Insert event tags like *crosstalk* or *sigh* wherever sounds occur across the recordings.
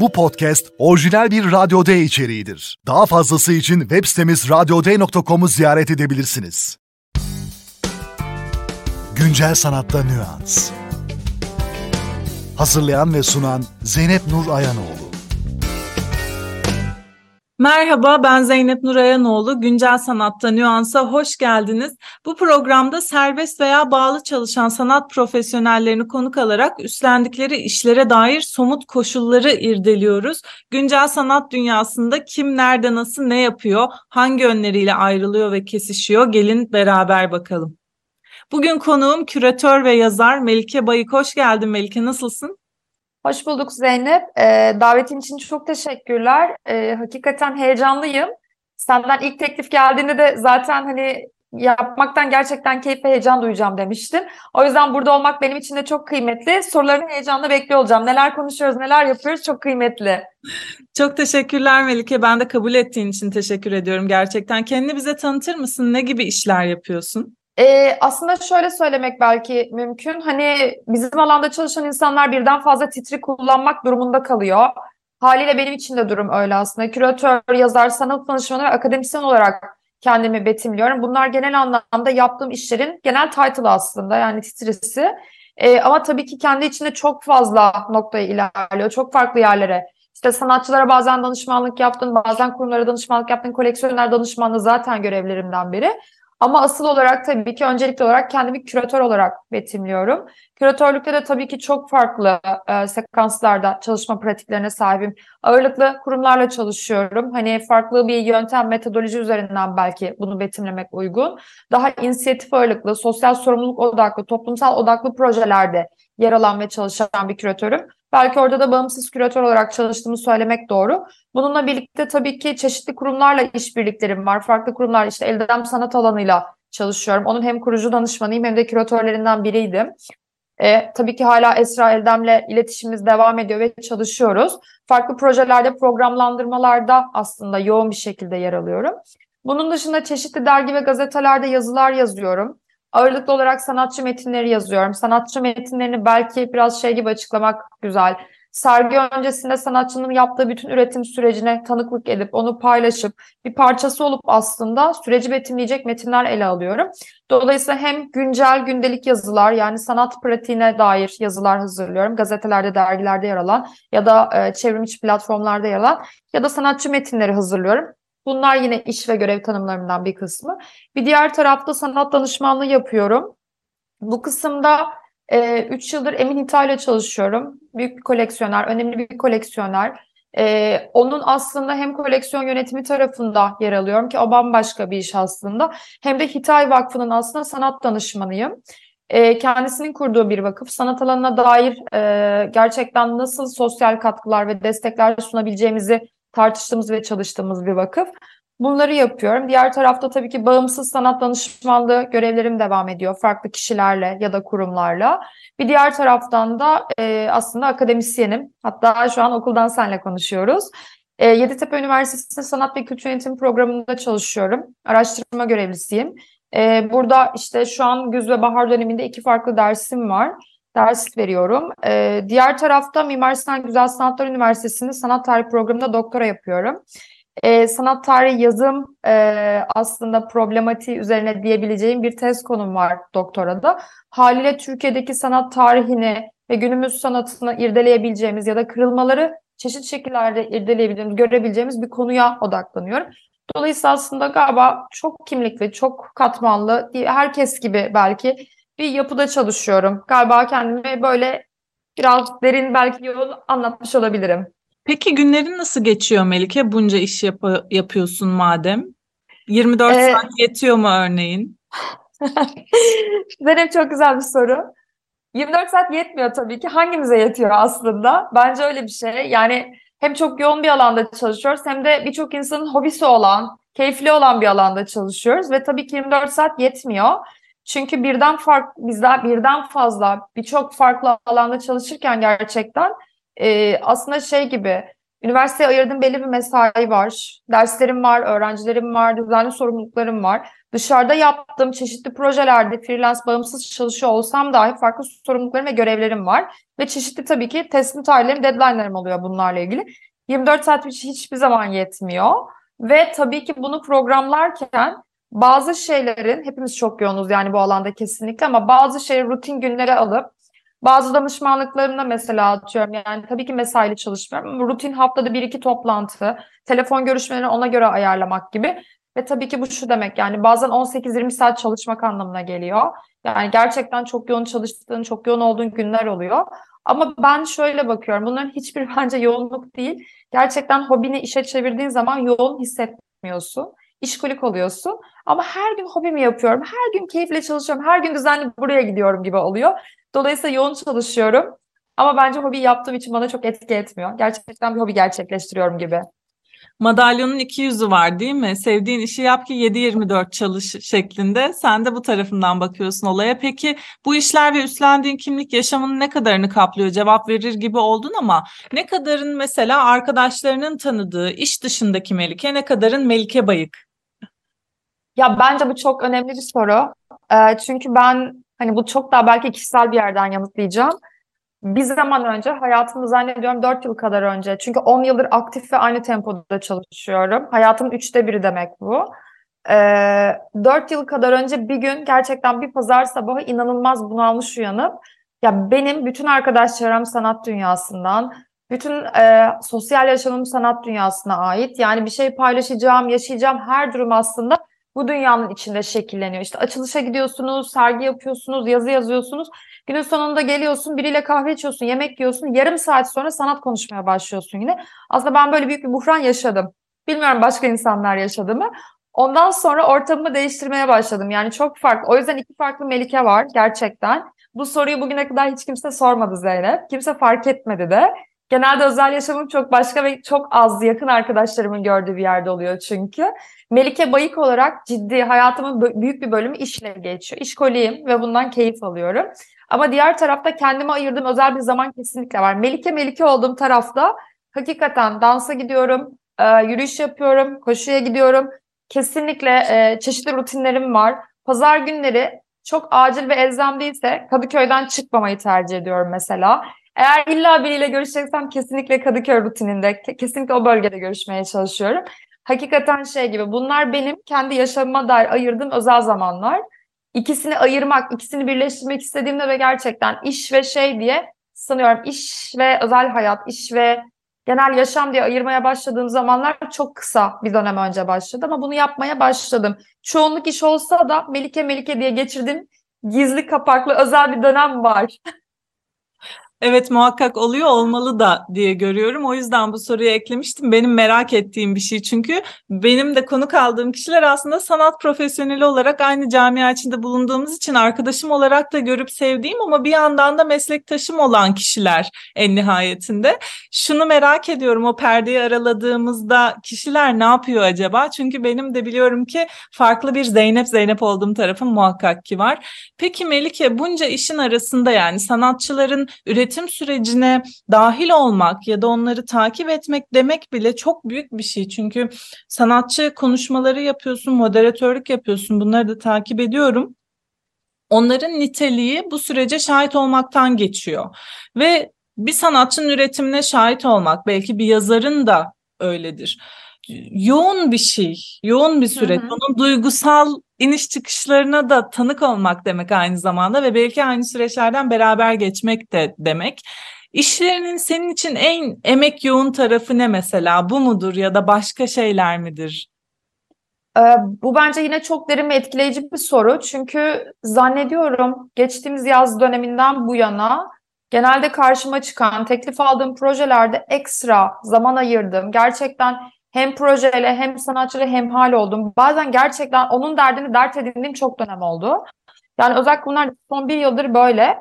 Bu podcast orijinal bir Radyo D içeriğidir. Daha fazlası için web sitemiz radyoday.com'u ziyaret edebilirsiniz. Güncel sanatta nüans. Hazırlayan ve sunan Zeynep Nur Ayanoğlu. Merhaba ben Zeynep Nurayanoğlu. Güncel Sanatta Nüans'a hoş geldiniz. Bu programda serbest veya bağlı çalışan sanat profesyonellerini konuk alarak üstlendikleri işlere dair somut koşulları irdeliyoruz. Güncel sanat dünyasında kim nerede nasıl ne yapıyor, hangi yönleriyle ayrılıyor ve kesişiyor gelin beraber bakalım. Bugün konuğum küratör ve yazar Melike Bayık. Hoş geldin Melike nasılsın? Hoş bulduk Zeynep. Ee, davetin için çok teşekkürler. Ee, hakikaten heyecanlıyım. Senden ilk teklif geldiğinde de zaten hani yapmaktan gerçekten keyif ve heyecan duyacağım demiştin. O yüzden burada olmak benim için de çok kıymetli. Sorularını heyecanla bekliyor olacağım. Neler konuşuyoruz, neler yapıyoruz çok kıymetli. Çok teşekkürler Melike. Ben de kabul ettiğin için teşekkür ediyorum gerçekten. Kendini bize tanıtır mısın? Ne gibi işler yapıyorsun? Ee, aslında şöyle söylemek belki mümkün. Hani bizim alanda çalışan insanlar birden fazla titri kullanmak durumunda kalıyor. Haliyle benim için de durum öyle aslında. Küratör, yazar, sanat danışmanı ve akademisyen olarak kendimi betimliyorum. Bunlar genel anlamda yaptığım işlerin genel title aslında yani titrisi. Ee, ama tabii ki kendi içinde çok fazla noktayı ilerliyor. Çok farklı yerlere. İşte sanatçılara bazen danışmanlık yaptın, bazen kurumlara danışmanlık yaptın, koleksiyoner danışmanlığı zaten görevlerimden biri. Ama asıl olarak tabii ki öncelikli olarak kendimi küratör olarak betimliyorum. Küratörlükte de tabii ki çok farklı e, sekanslarda çalışma pratiklerine sahibim. Ağırlıklı kurumlarla çalışıyorum. Hani farklı bir yöntem, metodoloji üzerinden belki bunu betimlemek uygun. Daha inisiyatif ağırlıklı, sosyal sorumluluk odaklı, toplumsal odaklı projelerde yer alan ve çalışan bir küratörüm. Belki orada da bağımsız küratör olarak çalıştığımı söylemek doğru. Bununla birlikte tabii ki çeşitli kurumlarla işbirliklerim var. Farklı kurumlar işte Eldem Sanat alanıyla çalışıyorum. Onun hem kurucu danışmanıyım hem de küratörlerinden biriydim. E, tabii ki hala Esra Eldem'le iletişimimiz devam ediyor ve çalışıyoruz. Farklı projelerde, programlandırmalarda aslında yoğun bir şekilde yer alıyorum. Bunun dışında çeşitli dergi ve gazetelerde yazılar yazıyorum. Ağırlıklı olarak sanatçı metinleri yazıyorum. Sanatçı metinlerini belki biraz şey gibi açıklamak güzel. Sergi öncesinde sanatçının yaptığı bütün üretim sürecine tanıklık edip onu paylaşıp bir parçası olup aslında süreci betimleyecek metinler ele alıyorum. Dolayısıyla hem güncel gündelik yazılar yani sanat pratiğine dair yazılar hazırlıyorum. Gazetelerde, dergilerde yer alan ya da e, çevrimiçi platformlarda yer alan ya da sanatçı metinleri hazırlıyorum. Bunlar yine iş ve görev tanımlarımdan bir kısmı. Bir diğer tarafta sanat danışmanlığı yapıyorum. Bu kısımda 3 e, yıldır Emin ile çalışıyorum. Büyük bir koleksiyoner, önemli bir koleksiyoner. E, onun aslında hem koleksiyon yönetimi tarafında yer alıyorum ki o bambaşka bir iş aslında. Hem de Hitay Vakfı'nın aslında sanat danışmanıyım. E, kendisinin kurduğu bir vakıf. Sanat alanına dair e, gerçekten nasıl sosyal katkılar ve destekler sunabileceğimizi tartıştığımız ve çalıştığımız bir vakıf. Bunları yapıyorum. Diğer tarafta tabii ki bağımsız sanat danışmanlığı görevlerim devam ediyor. Farklı kişilerle ya da kurumlarla. Bir diğer taraftan da e, aslında akademisyenim. Hatta şu an okuldan senle konuşuyoruz. E, Yeditepe Üniversitesi Sanat ve Kültür Yönetimi Programı'nda çalışıyorum. Araştırma görevlisiyim. E, burada işte şu an güz ve bahar döneminde iki farklı dersim var ders veriyorum. Ee, diğer tarafta Mimar Sinan Güzel Sanatlar Üniversitesi'nde sanat tarihi programında doktora yapıyorum. Ee, sanat tarihi yazım e, aslında problematiği üzerine diyebileceğim bir tez konum var doktorada. Haliyle Türkiye'deki sanat tarihini ve günümüz sanatını irdeleyebileceğimiz ya da kırılmaları çeşitli şekillerde irdeleyebileceğimiz, görebileceğimiz bir konuya odaklanıyorum. Dolayısıyla aslında galiba çok kimlikli, çok katmanlı, herkes gibi belki bir yapıda çalışıyorum. Galiba kendimi böyle biraz derin belki yol anlatmış olabilirim. Peki günlerin nasıl geçiyor Melike? Bunca iş yap- yapıyorsun madem. 24 ee, saat yetiyor mu örneğin? *laughs* Benim çok güzel bir soru. 24 saat yetmiyor tabii ki. Hangimize yetiyor aslında? Bence öyle bir şey. Yani hem çok yoğun bir alanda çalışıyoruz hem de birçok insanın hobisi olan, keyifli olan bir alanda çalışıyoruz ve tabii ki 24 saat yetmiyor. Çünkü birden fark bizden birden fazla birçok farklı alanda çalışırken gerçekten e, aslında şey gibi üniversiteye ayırdığım belli bir mesai var. Derslerim var, öğrencilerim var, düzenli sorumluluklarım var. dışarıda yaptığım çeşitli projelerde freelance bağımsız çalışıyor olsam dahi farklı sorumluluklarım ve görevlerim var. Ve çeşitli tabii ki teslim tarihlerim, deadline'larım oluyor bunlarla ilgili. 24 saat hiçbir zaman yetmiyor. Ve tabii ki bunu programlarken bazı şeylerin, hepimiz çok yoğunuz yani bu alanda kesinlikle ama bazı şeyleri rutin günlere alıp bazı danışmanlıklarımda mesela atıyorum yani tabii ki mesaili çalışmıyorum. Rutin haftada bir iki toplantı, telefon görüşmelerini ona göre ayarlamak gibi. Ve tabii ki bu şu demek yani bazen 18-20 saat çalışmak anlamına geliyor. Yani gerçekten çok yoğun çalıştığın, çok yoğun olduğun günler oluyor. Ama ben şöyle bakıyorum. Bunların hiçbir *laughs* bence yoğunluk değil. Gerçekten hobini işe çevirdiğin zaman yoğun hissetmiyorsun. İşkolik oluyorsun. Ama her gün hobimi yapıyorum. Her gün keyifle çalışıyorum. Her gün düzenli buraya gidiyorum gibi oluyor. Dolayısıyla yoğun çalışıyorum. Ama bence hobi yaptığım için bana çok etki etmiyor. Gerçekten bir hobi gerçekleştiriyorum gibi. Madalyonun iki yüzü var değil mi? Sevdiğin işi yap ki 7-24 çalış şeklinde. Sen de bu tarafından bakıyorsun olaya. Peki bu işler ve üstlendiğin kimlik yaşamının ne kadarını kaplıyor? Cevap verir gibi oldun ama ne kadarın mesela arkadaşlarının tanıdığı iş dışındaki Melike, ne kadarın Melike Bayık? Ya bence bu çok önemli bir soru. Ee, çünkü ben hani bu çok daha belki kişisel bir yerden yanıtlayacağım bir zaman önce hayatımı zannediyorum 4 yıl kadar önce. Çünkü 10 yıldır aktif ve aynı tempoda çalışıyorum. Hayatımın üçte biri demek bu. Ee, 4 yıl kadar önce bir gün gerçekten bir pazar sabahı inanılmaz bunalmış uyanıp ya benim bütün arkadaş çevrem sanat dünyasından, bütün e, sosyal yaşamım sanat dünyasına ait. Yani bir şey paylaşacağım, yaşayacağım her durum aslında bu dünyanın içinde şekilleniyor. İşte açılışa gidiyorsunuz, sergi yapıyorsunuz, yazı yazıyorsunuz. Günün sonunda geliyorsun, biriyle kahve içiyorsun, yemek yiyorsun. Yarım saat sonra sanat konuşmaya başlıyorsun yine. Aslında ben böyle büyük bir buhran yaşadım. Bilmiyorum başka insanlar yaşadı mı? Ondan sonra ortamımı değiştirmeye başladım. Yani çok farklı. O yüzden iki farklı Melike var gerçekten. Bu soruyu bugüne kadar hiç kimse sormadı Zeynep. Kimse fark etmedi de. Genelde özel yaşamım çok başka ve çok az yakın arkadaşlarımın gördüğü bir yerde oluyor çünkü. Melike Bayık olarak ciddi hayatımın büyük bir bölümü işle geçiyor. İşkoliyim ve bundan keyif alıyorum. Ama diğer tarafta kendime ayırdığım özel bir zaman kesinlikle var. Melike Melike olduğum tarafta hakikaten dansa gidiyorum, e, yürüyüş yapıyorum, koşuya gidiyorum. Kesinlikle e, çeşitli rutinlerim var. Pazar günleri çok acil ve elzem değilse Kadıköy'den çıkmamayı tercih ediyorum mesela. Eğer illa biriyle görüşeceksem kesinlikle Kadıköy rutininde, kesinlikle o bölgede görüşmeye çalışıyorum. Hakikaten şey gibi bunlar benim kendi yaşamıma dair ayırdığım özel zamanlar. İkisini ayırmak, ikisini birleştirmek istediğimde ve gerçekten iş ve şey diye sanıyorum iş ve özel hayat, iş ve genel yaşam diye ayırmaya başladığım zamanlar çok kısa bir dönem önce başladı ama bunu yapmaya başladım. Çoğunluk iş olsa da Melike Melike diye geçirdiğim gizli kapaklı özel bir dönem var. *laughs* Evet muhakkak oluyor olmalı da diye görüyorum. O yüzden bu soruyu eklemiştim. Benim merak ettiğim bir şey çünkü benim de konuk aldığım kişiler aslında sanat profesyoneli olarak aynı camia içinde bulunduğumuz için arkadaşım olarak da görüp sevdiğim ama bir yandan da meslektaşım olan kişiler en nihayetinde. Şunu merak ediyorum o perdeyi araladığımızda kişiler ne yapıyor acaba? Çünkü benim de biliyorum ki farklı bir Zeynep Zeynep olduğum tarafım muhakkak ki var. Peki Melike bunca işin arasında yani sanatçıların üretim üretim sürecine dahil olmak ya da onları takip etmek demek bile çok büyük bir şey. Çünkü sanatçı konuşmaları yapıyorsun, moderatörlük yapıyorsun. Bunları da takip ediyorum. Onların niteliği bu sürece şahit olmaktan geçiyor. Ve bir sanatçının üretimine şahit olmak, belki bir yazarın da öyledir yoğun bir şey, yoğun bir süreç. Hı hı. Onun duygusal iniş çıkışlarına da tanık olmak demek aynı zamanda ve belki aynı süreçlerden beraber geçmek de demek. İşlerinin senin için en emek yoğun tarafı ne mesela? Bu mudur ya da başka şeyler midir? Ee, bu bence yine çok derin ve etkileyici bir soru. Çünkü zannediyorum geçtiğimiz yaz döneminden bu yana genelde karşıma çıkan, teklif aldığım projelerde ekstra zaman ayırdım. Gerçekten hem projeyle hem sanatçıyla hem hal oldum. Bazen gerçekten onun derdini dert edindiğim çok dönem oldu. Yani özellikle bunlar son bir yıldır böyle.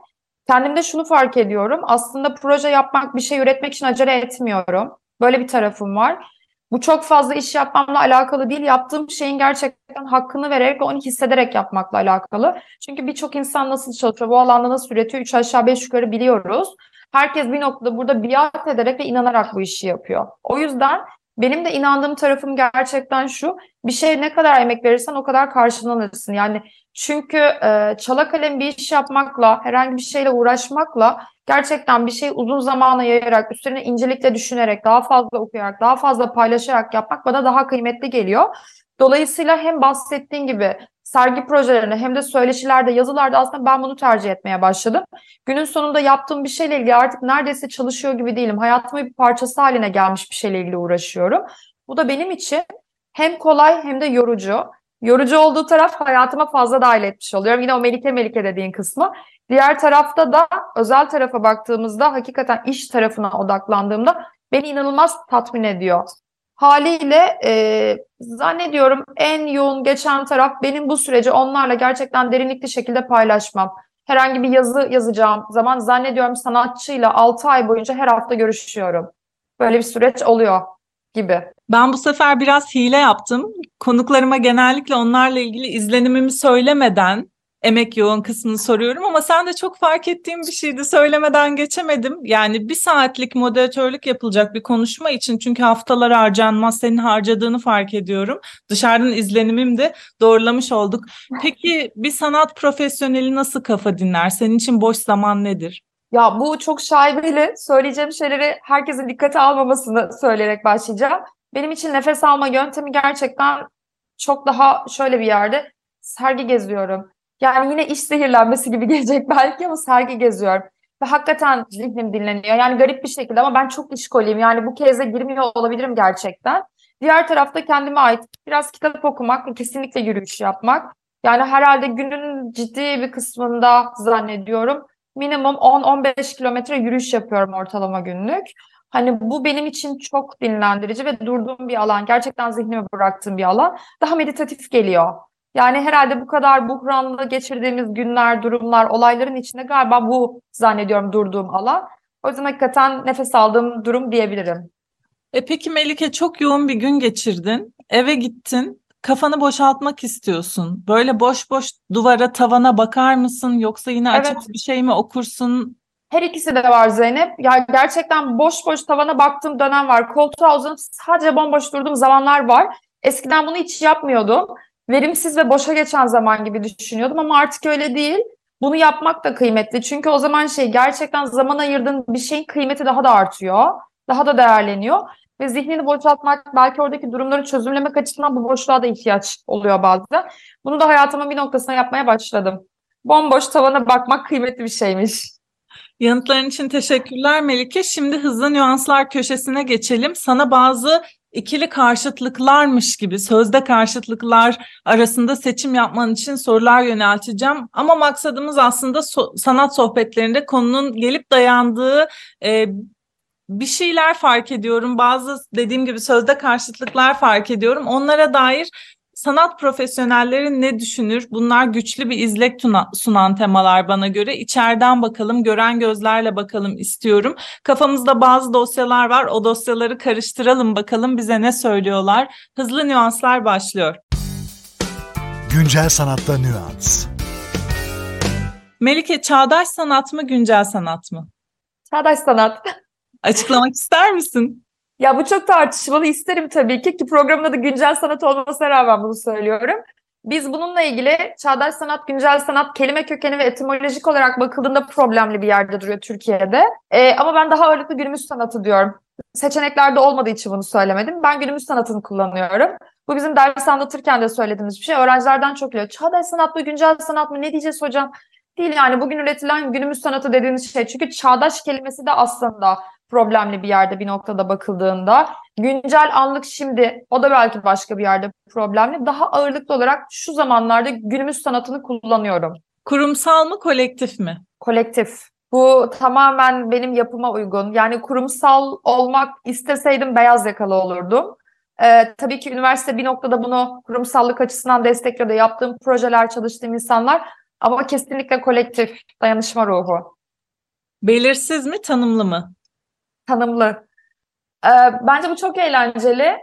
Kendimde şunu fark ediyorum. Aslında proje yapmak, bir şey üretmek için acele etmiyorum. Böyle bir tarafım var. Bu çok fazla iş yapmamla alakalı değil. Yaptığım şeyin gerçekten hakkını vererek ve onu hissederek yapmakla alakalı. Çünkü birçok insan nasıl çalışıyor, bu alanda nasıl üretiyor, üç aşağı beş yukarı biliyoruz. Herkes bir noktada burada biat ederek ve inanarak bu işi yapıyor. O yüzden Benim de inandığım tarafım gerçekten şu. Bir şey ne kadar emek verirsen o kadar karşılanırsın. Yani çünkü e, çala kalem bir iş yapmakla, herhangi bir şeyle uğraşmakla gerçekten bir şey uzun zamana yayarak, üstüne incelikle düşünerek, daha fazla okuyarak, daha fazla paylaşarak yapmak bana daha kıymetli geliyor. Dolayısıyla hem bahsettiğin gibi sergi projelerinde hem de söyleşilerde, yazılarda aslında ben bunu tercih etmeye başladım. Günün sonunda yaptığım bir şeyle ilgili artık neredeyse çalışıyor gibi değilim. Hayatımın bir parçası haline gelmiş bir şeyle ilgili uğraşıyorum. Bu da benim için hem kolay hem de yorucu. Yorucu olduğu taraf hayatıma fazla dahil etmiş oluyorum. Yine o Melike Melike dediğin kısmı. Diğer tarafta da özel tarafa baktığımızda hakikaten iş tarafına odaklandığımda beni inanılmaz tatmin ediyor. Haliyle e, zannediyorum en yoğun geçen taraf benim bu süreci onlarla gerçekten derinlikli şekilde paylaşmam. Herhangi bir yazı yazacağım zaman zannediyorum sanatçıyla 6 ay boyunca her hafta görüşüyorum. Böyle bir süreç oluyor gibi. Ben bu sefer biraz hile yaptım. Konuklarıma genellikle onlarla ilgili izlenimimi söylemeden emek yoğun kısmını soruyorum ama sen de çok fark ettiğim bir şeydi söylemeden geçemedim. Yani bir saatlik moderatörlük yapılacak bir konuşma için çünkü haftalar harcanmaz senin harcadığını fark ediyorum. Dışarıdan izlenimim de doğrulamış olduk. Peki bir sanat profesyoneli nasıl kafa dinler? Senin için boş zaman nedir? Ya bu çok şaibeli. Söyleyeceğim şeyleri herkesin dikkate almamasını söyleyerek başlayacağım. Benim için nefes alma yöntemi gerçekten çok daha şöyle bir yerde. Sergi geziyorum. Yani yine iş zehirlenmesi gibi *laughs* gelecek belki ama sergi geziyorum. Ve hakikaten zihnim dinleniyor. Yani garip bir şekilde ama ben çok işkoliyim. Yani bu keze girmiyor olabilirim gerçekten. Diğer tarafta kendime ait biraz kitap okumak kesinlikle yürüyüş yapmak. Yani herhalde günün ciddi bir kısmında zannediyorum minimum 10-15 kilometre yürüyüş yapıyorum ortalama günlük. Hani bu benim için çok dinlendirici ve durduğum bir alan. Gerçekten zihnimi bıraktığım bir alan. Daha meditatif geliyor. Yani herhalde bu kadar buhranlı geçirdiğimiz günler, durumlar, olayların içinde galiba bu zannediyorum durduğum alan. O yüzden hakikaten nefes aldığım durum diyebilirim. E peki Melike çok yoğun bir gün geçirdin. Eve gittin. Kafanı boşaltmak istiyorsun. Böyle boş boş duvara, tavana bakar mısın? Yoksa yine evet. bir şey mi okursun? Her ikisi de var Zeynep. Ya gerçekten boş boş tavana baktığım dönem var. Koltuğa uzanıp sadece bomboş durduğum zamanlar var. Eskiden bunu hiç yapmıyordum verimsiz ve boşa geçen zaman gibi düşünüyordum ama artık öyle değil. Bunu yapmak da kıymetli. Çünkü o zaman şey gerçekten zaman ayırdığın bir şeyin kıymeti daha da artıyor. Daha da değerleniyor. Ve zihnini boşaltmak, belki oradaki durumları çözümlemek açısından bu boşluğa da ihtiyaç oluyor bazen. Bunu da hayatımın bir noktasına yapmaya başladım. Bomboş tavana bakmak kıymetli bir şeymiş. Yanıtların için teşekkürler Melike. Şimdi hızlı nüanslar köşesine geçelim. Sana bazı ikili karşıtlıklarmış gibi sözde karşıtlıklar arasında seçim yapman için sorular yönelteceğim. Ama maksadımız aslında so- sanat sohbetlerinde konunun gelip dayandığı e, bir şeyler fark ediyorum. Bazı dediğim gibi sözde karşıtlıklar fark ediyorum. Onlara dair sanat profesyonelleri ne düşünür? Bunlar güçlü bir izlek sunan temalar bana göre. İçeriden bakalım, gören gözlerle bakalım istiyorum. Kafamızda bazı dosyalar var. O dosyaları karıştıralım bakalım bize ne söylüyorlar. Hızlı nüanslar başlıyor. Güncel sanatta nüans. Melike çağdaş sanat mı, güncel sanat mı? Çağdaş sanat. *laughs* Açıklamak ister misin? Ya bu çok tartışmalı isterim tabii ki ki programın adı güncel sanat olmasına rağmen bunu söylüyorum. Biz bununla ilgili çağdaş sanat, güncel sanat kelime kökeni ve etimolojik olarak bakıldığında problemli bir yerde duruyor Türkiye'de. Ee, ama ben daha ağırlıklı günümüz sanatı diyorum. Seçeneklerde olmadığı için bunu söylemedim. Ben günümüz sanatını kullanıyorum. Bu bizim ders anlatırken de söylediğimiz bir şey. Öğrencilerden çok geliyor. Çağdaş sanat mı, güncel sanat mı ne diyeceğiz hocam? Değil yani bugün üretilen günümüz sanatı dediğimiz şey. Çünkü çağdaş kelimesi de aslında problemli bir yerde bir noktada bakıldığında. Güncel anlık şimdi o da belki başka bir yerde problemli. Daha ağırlıklı olarak şu zamanlarda günümüz sanatını kullanıyorum. Kurumsal mı kolektif mi? Kolektif. Bu tamamen benim yapıma uygun. Yani kurumsal olmak isteseydim beyaz yakalı olurdum. Ee, tabii ki üniversite bir noktada bunu kurumsallık açısından destekliyordu. Yaptığım projeler, çalıştığım insanlar ama kesinlikle kolektif, dayanışma ruhu. Belirsiz mi, tanımlı mı? Tanımlı. Ee, bence bu çok eğlenceli.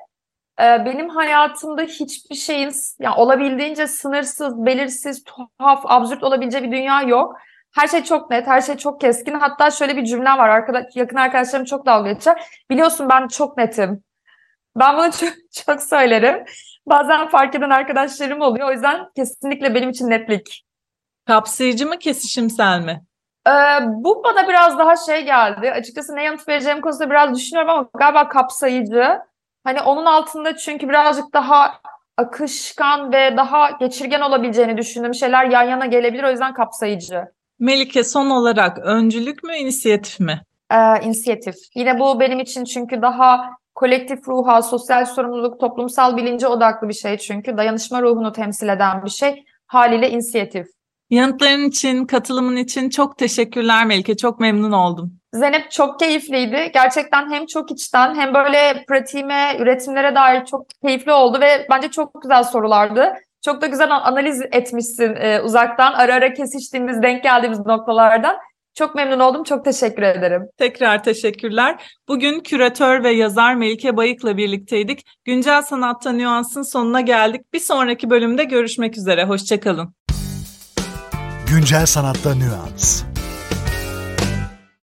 Ee, benim hayatımda hiçbir şeyin yani olabildiğince sınırsız, belirsiz, tuhaf, absürt olabileceği bir dünya yok. Her şey çok net, her şey çok keskin. Hatta şöyle bir cümle var. Arkadaş, yakın arkadaşlarım çok dalga geçer. Biliyorsun ben çok netim. Ben bunu *laughs* çok, çok söylerim. Bazen fark eden arkadaşlarım oluyor. O yüzden kesinlikle benim için netlik. Kapsayıcı mı, kesişimsel mi? Ee, bu bana biraz daha şey geldi. Açıkçası ne yanıt vereceğim konusunda biraz düşünüyorum ama galiba kapsayıcı. Hani onun altında çünkü birazcık daha akışkan ve daha geçirgen olabileceğini düşündüğüm şeyler yan yana gelebilir. O yüzden kapsayıcı. Melike son olarak öncülük mü, inisiyatif mi? Ee, inisiyatif. Yine bu benim için çünkü daha kolektif ruha, sosyal sorumluluk, toplumsal bilince odaklı bir şey çünkü. Dayanışma ruhunu temsil eden bir şey. Haliyle inisiyatif. Yanıtların için, katılımın için çok teşekkürler Melike. Çok memnun oldum. Zeynep çok keyifliydi. Gerçekten hem çok içten hem böyle pratiğime, üretimlere dair çok keyifli oldu ve bence çok güzel sorulardı. Çok da güzel analiz etmişsin e, uzaktan. Ara ara kesiştiğimiz, denk geldiğimiz noktalardan. Çok memnun oldum. Çok teşekkür ederim. Tekrar teşekkürler. Bugün küratör ve yazar Melike Bayık'la birlikteydik. Güncel Sanatta Nüans'ın sonuna geldik. Bir sonraki bölümde görüşmek üzere. Hoşçakalın. Güncel Sanatta Nüans